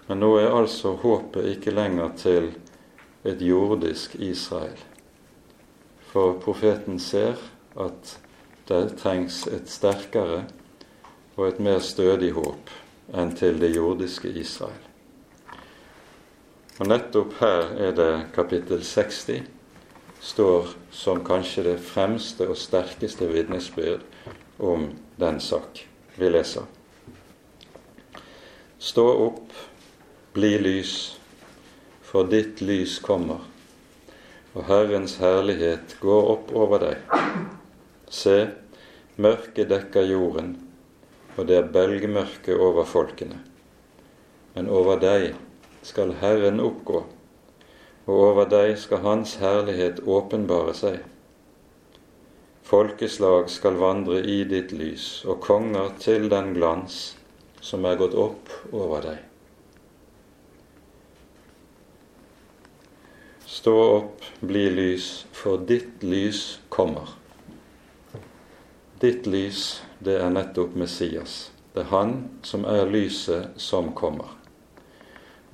S1: Men nå er altså håpet ikke lenger til et jordisk Israel. For profeten ser at det trengs et sterkere og et mer stødig håp enn til det jordiske Israel. Og nettopp her er det kapittel 60 står som kanskje det fremste og sterkeste vitnesbyrd om den sak vi leser. Stå opp, bli lys, for ditt lys kommer, og Herrens herlighet går opp over deg. Se, mørket dekker jorden, og det er belgmørke over folkene. Men over deg skal Herren oppgå, og over deg skal Hans herlighet åpenbare seg. Folkeslag skal vandre i ditt lys, og konger til den glans som er gått opp over deg. Stå opp, bli lys, for ditt lys kommer. Ditt lys, det er nettopp Messias. Det er Han som er lyset som kommer.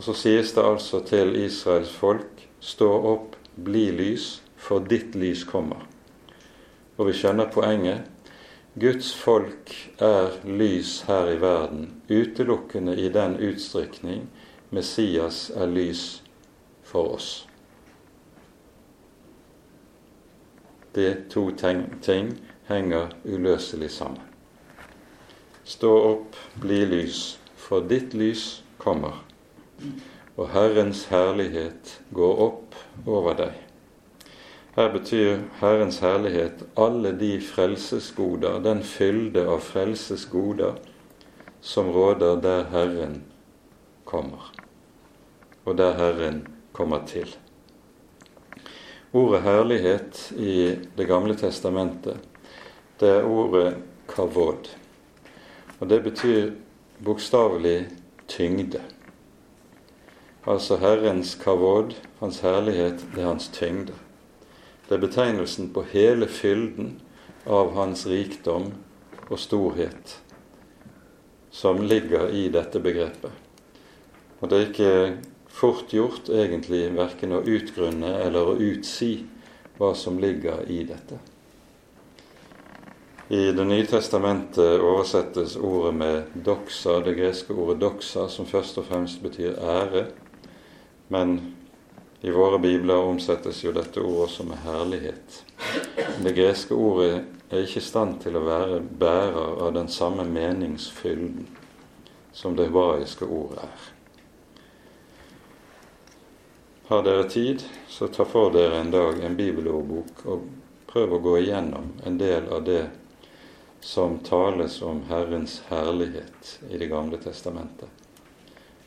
S1: Og så sies det altså til Israels folk stå opp, bli lys, for ditt lys kommer. Og vi skjønner poenget. Guds folk er lys her i verden, utelukkende i den utstrekning Messias er lys for oss. De to ting henger uløselig sammen. Stå opp, bli lys, for ditt lys kommer. Og Herrens herlighet går opp over deg. Her betyr Herrens herlighet alle de frelsesgoder, den fylde av frelsesgoder som råder der Herren kommer, og der Herren kommer til. Ordet herlighet i Det gamle testamentet, det er ordet kavod. Og det betyr bokstavelig tyngde. Altså Herrens kavod, Hans herlighet, det er Hans tyngde. Det er betegnelsen på hele fylden av Hans rikdom og storhet som ligger i dette begrepet. Og det er ikke fort gjort egentlig verken å utgrunne eller å utsi hva som ligger i dette. I Det nye testamentet oversettes ordet med doxa, det greske ordet doxa, som først og fremst betyr ære. Men i våre bibler omsettes jo dette ordet også med herlighet. Det greske ordet er ikke i stand til å være bærer av den samme meningsfylden som det hebraiske ordet er. Har dere tid, så ta for dere en dag en bibelordbok og prøv å gå igjennom en del av det som tales om Herrens herlighet i Det gamle testamentet.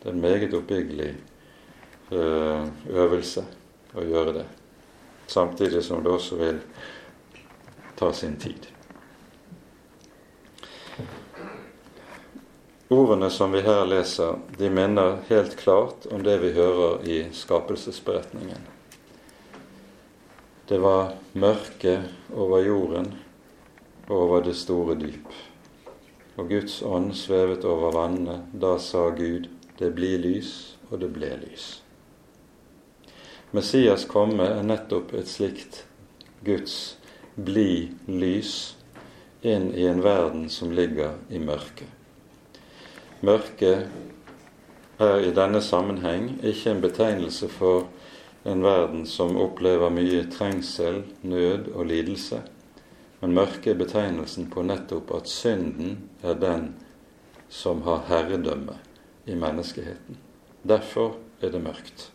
S1: Det er en meget oppbyggelig øvelse å gjøre det. Samtidig som det også vil ta sin tid. Ordene som vi her leser, de minner helt klart om det vi hører i skapelsesberetningen. Det var mørke over jorden og over det store dyp. Og Guds ånd svevet over vannene. Da sa Gud, det blir lys, og det ble lys. Messias komme er nettopp et slikt Guds bli lys inn i en verden som ligger i mørket. Mørket er i denne sammenheng ikke en betegnelse for en verden som opplever mye trengsel, nød og lidelse, men mørket er betegnelsen på nettopp at synden er den som har herredømme i menneskeheten. Derfor er det mørkt.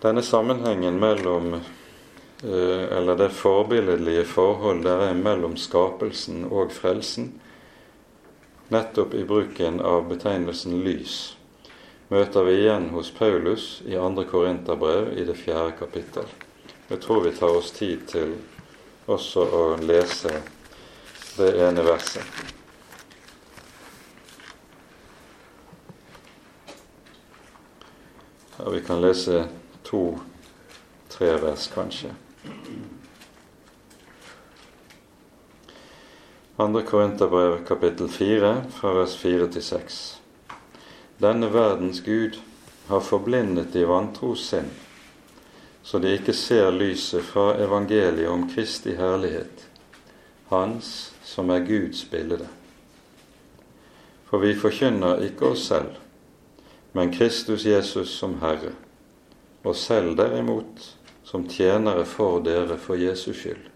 S1: Denne sammenhengen mellom eh, Eller det forbilledlige forhold der er mellom skapelsen og frelsen, nettopp i bruken av betegnelsen lys, møter vi igjen hos Paulus i 2. Korinterbrev i det fjerde kapittel. Jeg tror vi tar oss tid til også å lese det ene verset. Ja, vi kan lese to-tre vers, kanskje. Andre Korinterbrev kapittel 4 fra vers 4 til 6. Denne verdens Gud har forblindet de vantros sinn, så de ikke ser lyset fra evangeliet om Kristi herlighet, Hans som er Guds bilde. For vi forkynner ikke oss selv, men Kristus Jesus som Herre og selv derimot som tjenere for dere for Jesus skyld.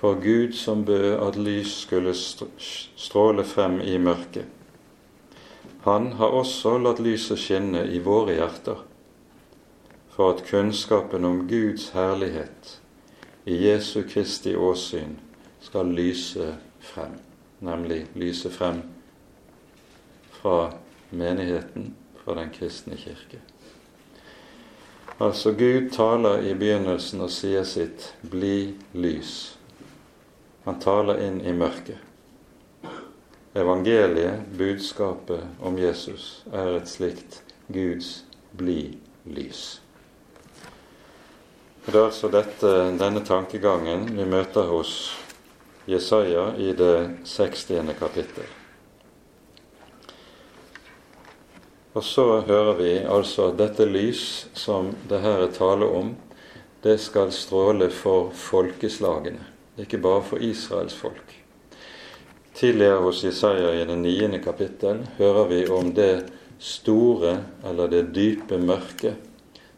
S1: For Gud som bød at lys skulle stråle frem i mørket. Han har også latt lyset skinne i våre hjerter, for at kunnskapen om Guds herlighet i Jesu Kristi åsyn skal lyse frem, nemlig lyse frem fra menigheten, fra den kristne kirke. Altså Gud taler i begynnelsen og sier sitt 'bli lys'. Han taler inn i mørket. Evangeliet, budskapet om Jesus, er et slikt Guds 'bli lys'. Det er altså dette, denne tankegangen vi møter hos Jesaja i det 60. kapittel. Og så hører vi altså at dette lys som det her er tale om, det skal stråle for folkeslagene, ikke bare for Israels folk. Tidligere hos Jesaja i det niende kapittel hører vi om det store, eller det dype mørket,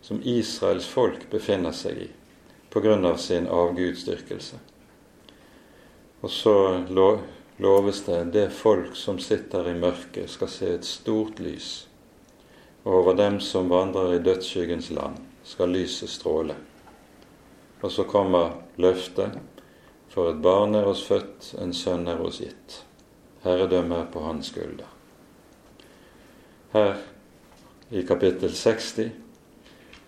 S1: som Israels folk befinner seg i grunn av sin avgudsdyrkelse. Og så loves det det folk som sitter i mørket, skal se et stort lys. Og over dem som vandrer i dødsskyggens land, skal lyset stråle. Og så kommer løftet. For et barn er oss født, en sønn er oss gitt. Herredømme er på hans skulder. Her i kapittel 60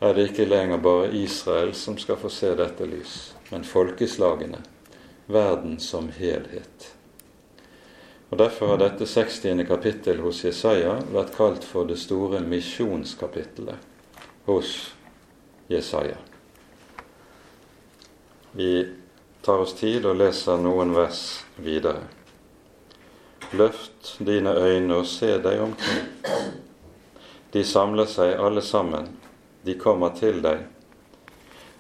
S1: er det ikke lenger bare Israel som skal få se dette lys, men folkeslagene, verden som helhet. Og Derfor har dette 60. kapittel hos Jesaja vært kalt for det store misjonskapittelet hos Jesaja. Vi tar oss tid og leser noen vers videre. Løft dine øyne og se deg omkring. De samler seg alle sammen, de kommer til deg.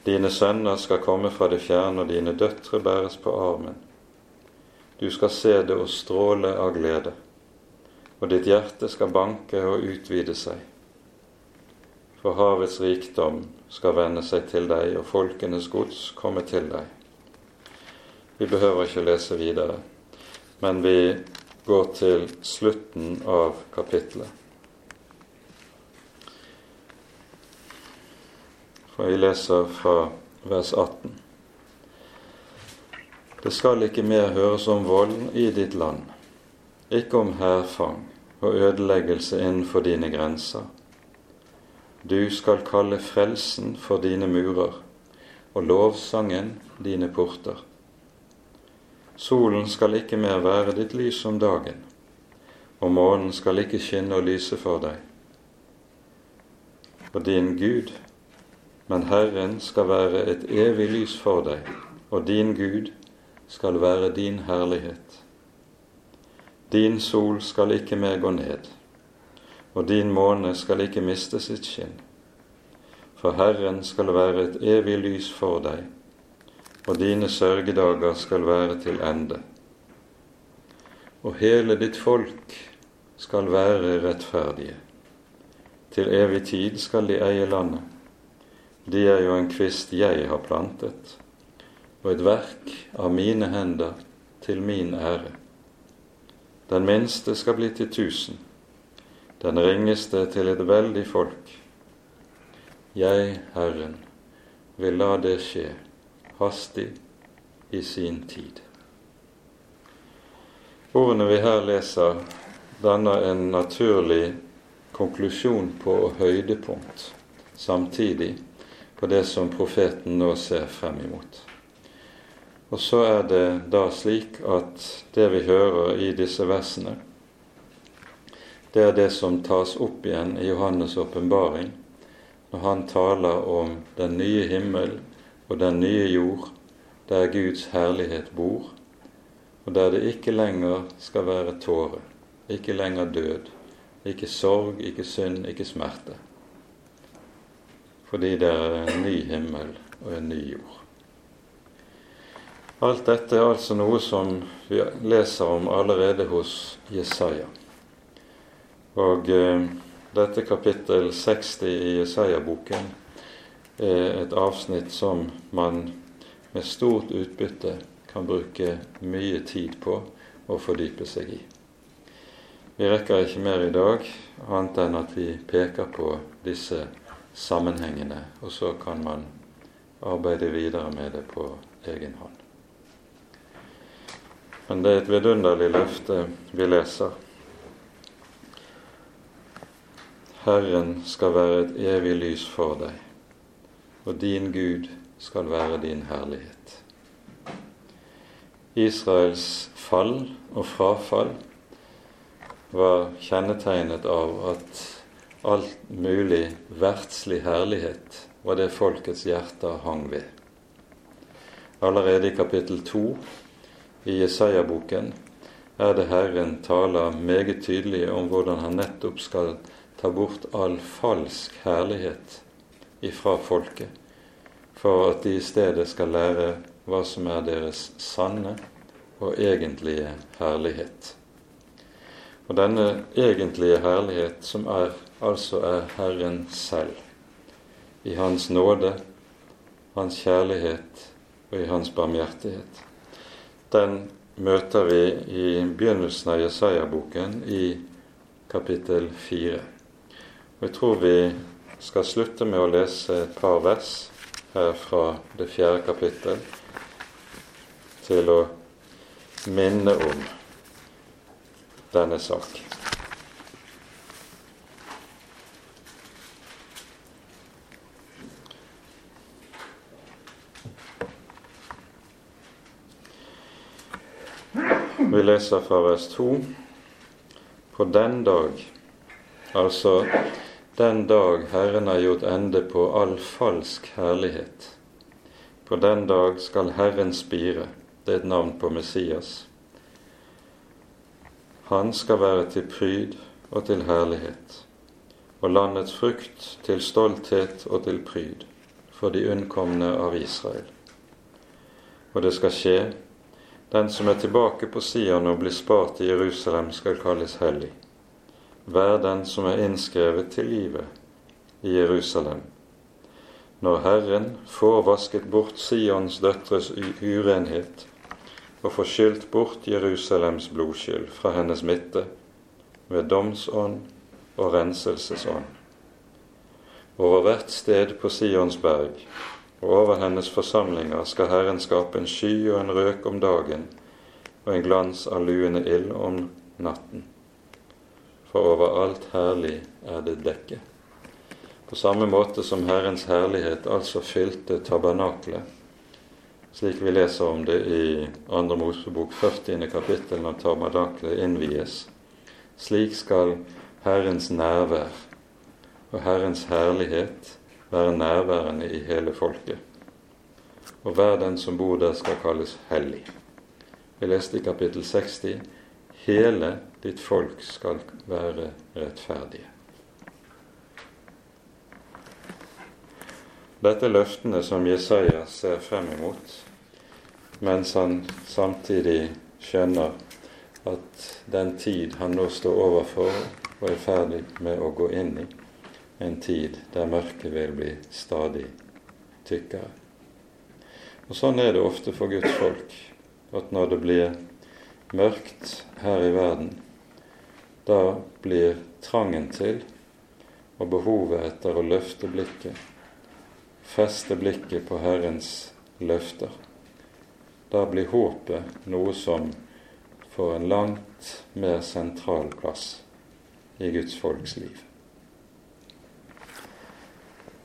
S1: Dine sønner skal komme fra det fjerne, og dine døtre bæres på armen. Du skal se det og stråle av glede, og ditt hjerte skal banke og utvide seg. For havets rikdom skal vende seg til deg, og folkenes gods komme til deg. Vi behøver ikke lese videre, men vi går til slutten av kapittelet. For vi leser fra vers 18. Det skal ikke mer høres om vold i ditt land, ikke om hærfang og ødeleggelse innenfor dine grenser du skal kalle frelsen for dine murer og lovsangen dine porter. Solen skal ikke mer være ditt lys om dagen, og månen skal ikke skinne og lyse for deg. Og din Gud, men Herren skal være et evig lys for deg, og din Gud skal være din herlighet. Din sol skal ikke mer gå ned og din måne skal ikke miste sitt skinn. For Herren skal være et evig lys for deg, og dine sørgedager skal være til ende. Og hele ditt folk skal være rettferdige. Til evig tid skal de eie landet. De er jo en kvist jeg har plantet, og et verk av mine hender til min ære. Den minste skal bli til tusen, den ringeste til et veldig folk. Jeg, Herren, vil la det skje hastig i sin tid. Ordene vi her leser, danner en naturlig konklusjon på høydepunkt samtidig på det som profeten nå ser frem imot. Og så er det da slik at det vi hører i disse versene, det er det som tas opp igjen i Johannes' åpenbaring, når han taler om den nye himmel og den nye jord, der Guds herlighet bor, og der det ikke lenger skal være tåre, ikke lenger død, ikke sorg, ikke synd, ikke smerte. Fordi det er en ny himmel og en ny jord. Alt dette er altså noe som vi leser om allerede hos Jesaja. Og eh, dette kapittel 60 i Jesaja-boken er et avsnitt som man med stort utbytte kan bruke mye tid på å fordype seg i. Vi rekker ikke mer i dag, annet enn at vi peker på disse sammenhengene, og så kan man arbeide videre med det på egen hånd. Men det er et vidunderlig løfte vi leser. Herren skal være et evig lys for deg, og din Gud skal være din herlighet. Israels fall og frafall var kjennetegnet av at alt mulig verdslig herlighet var det folkets hjerter hang ved. Allerede i kapittel to i Jesaja-boken er det Herren taler meget tydelig om hvordan han nettopp skal ta bort all falsk herlighet ifra folket, for at de i stedet skal lære hva som er deres sanne og egentlige herlighet. Og denne egentlige herlighet, som er, altså er Herren selv, i Hans nåde, Hans kjærlighet og i Hans barmhjertighet, den møter vi i begynnelsen av Jesaja-boken i kapittel fire. Og jeg tror vi skal slutte med å lese et par vers her fra det fjerde kapittel til å minne om denne sak. Vi leser fra vers 2. På den dag, altså den dag Herren har gjort ende på all falsk herlighet. På den dag skal Herren spire. Det er et navn på Messias. Han skal være til pryd og til herlighet, og landets frukt til stolthet og til pryd for de unnkomne av Israel. Og det skal skje den som er tilbake på Sion og blir spart i Jerusalem, skal kalles hellig. Vær den som er innskrevet til livet i Jerusalem. Når Herren får vasket bort Sions døtres urenhet og får skylt bort Jerusalems blodskyld fra hennes midte ved domsånd og renselsesånd. Over hvert sted på Sions berg og over hennes forsamlinger skal Herren skape en sky og en røk om dagen og en glans av luende ild om natten. For over alt herlig er det dekke. På samme måte som Herrens herlighet altså fylte tabernaklet, slik vi leser om det i 2. Mosebok 40. kapittel når tabernaklet innvies. Slik skal Herrens nærvær og Herrens herlighet være nærværende i hele folket. Og hver den som bor der, skal kalles hellig. Vi leste i kapittel 60 hele ditt folk skal være rettferdige. Dette løftene som Jesaja ser frem imot, mens han samtidig skjønner at den tid han nå står overfor og er ferdig med å gå inn i, en tid der mørket vil bli stadig tykkere. Og Sånn er det ofte for Guds folk, at når det blir mørkt her i verden, da blir trangen til og behovet etter å løfte blikket, feste blikket på Herrens løfter. Da blir håpet noe som får en langt mer sentral plass i Guds folks liv.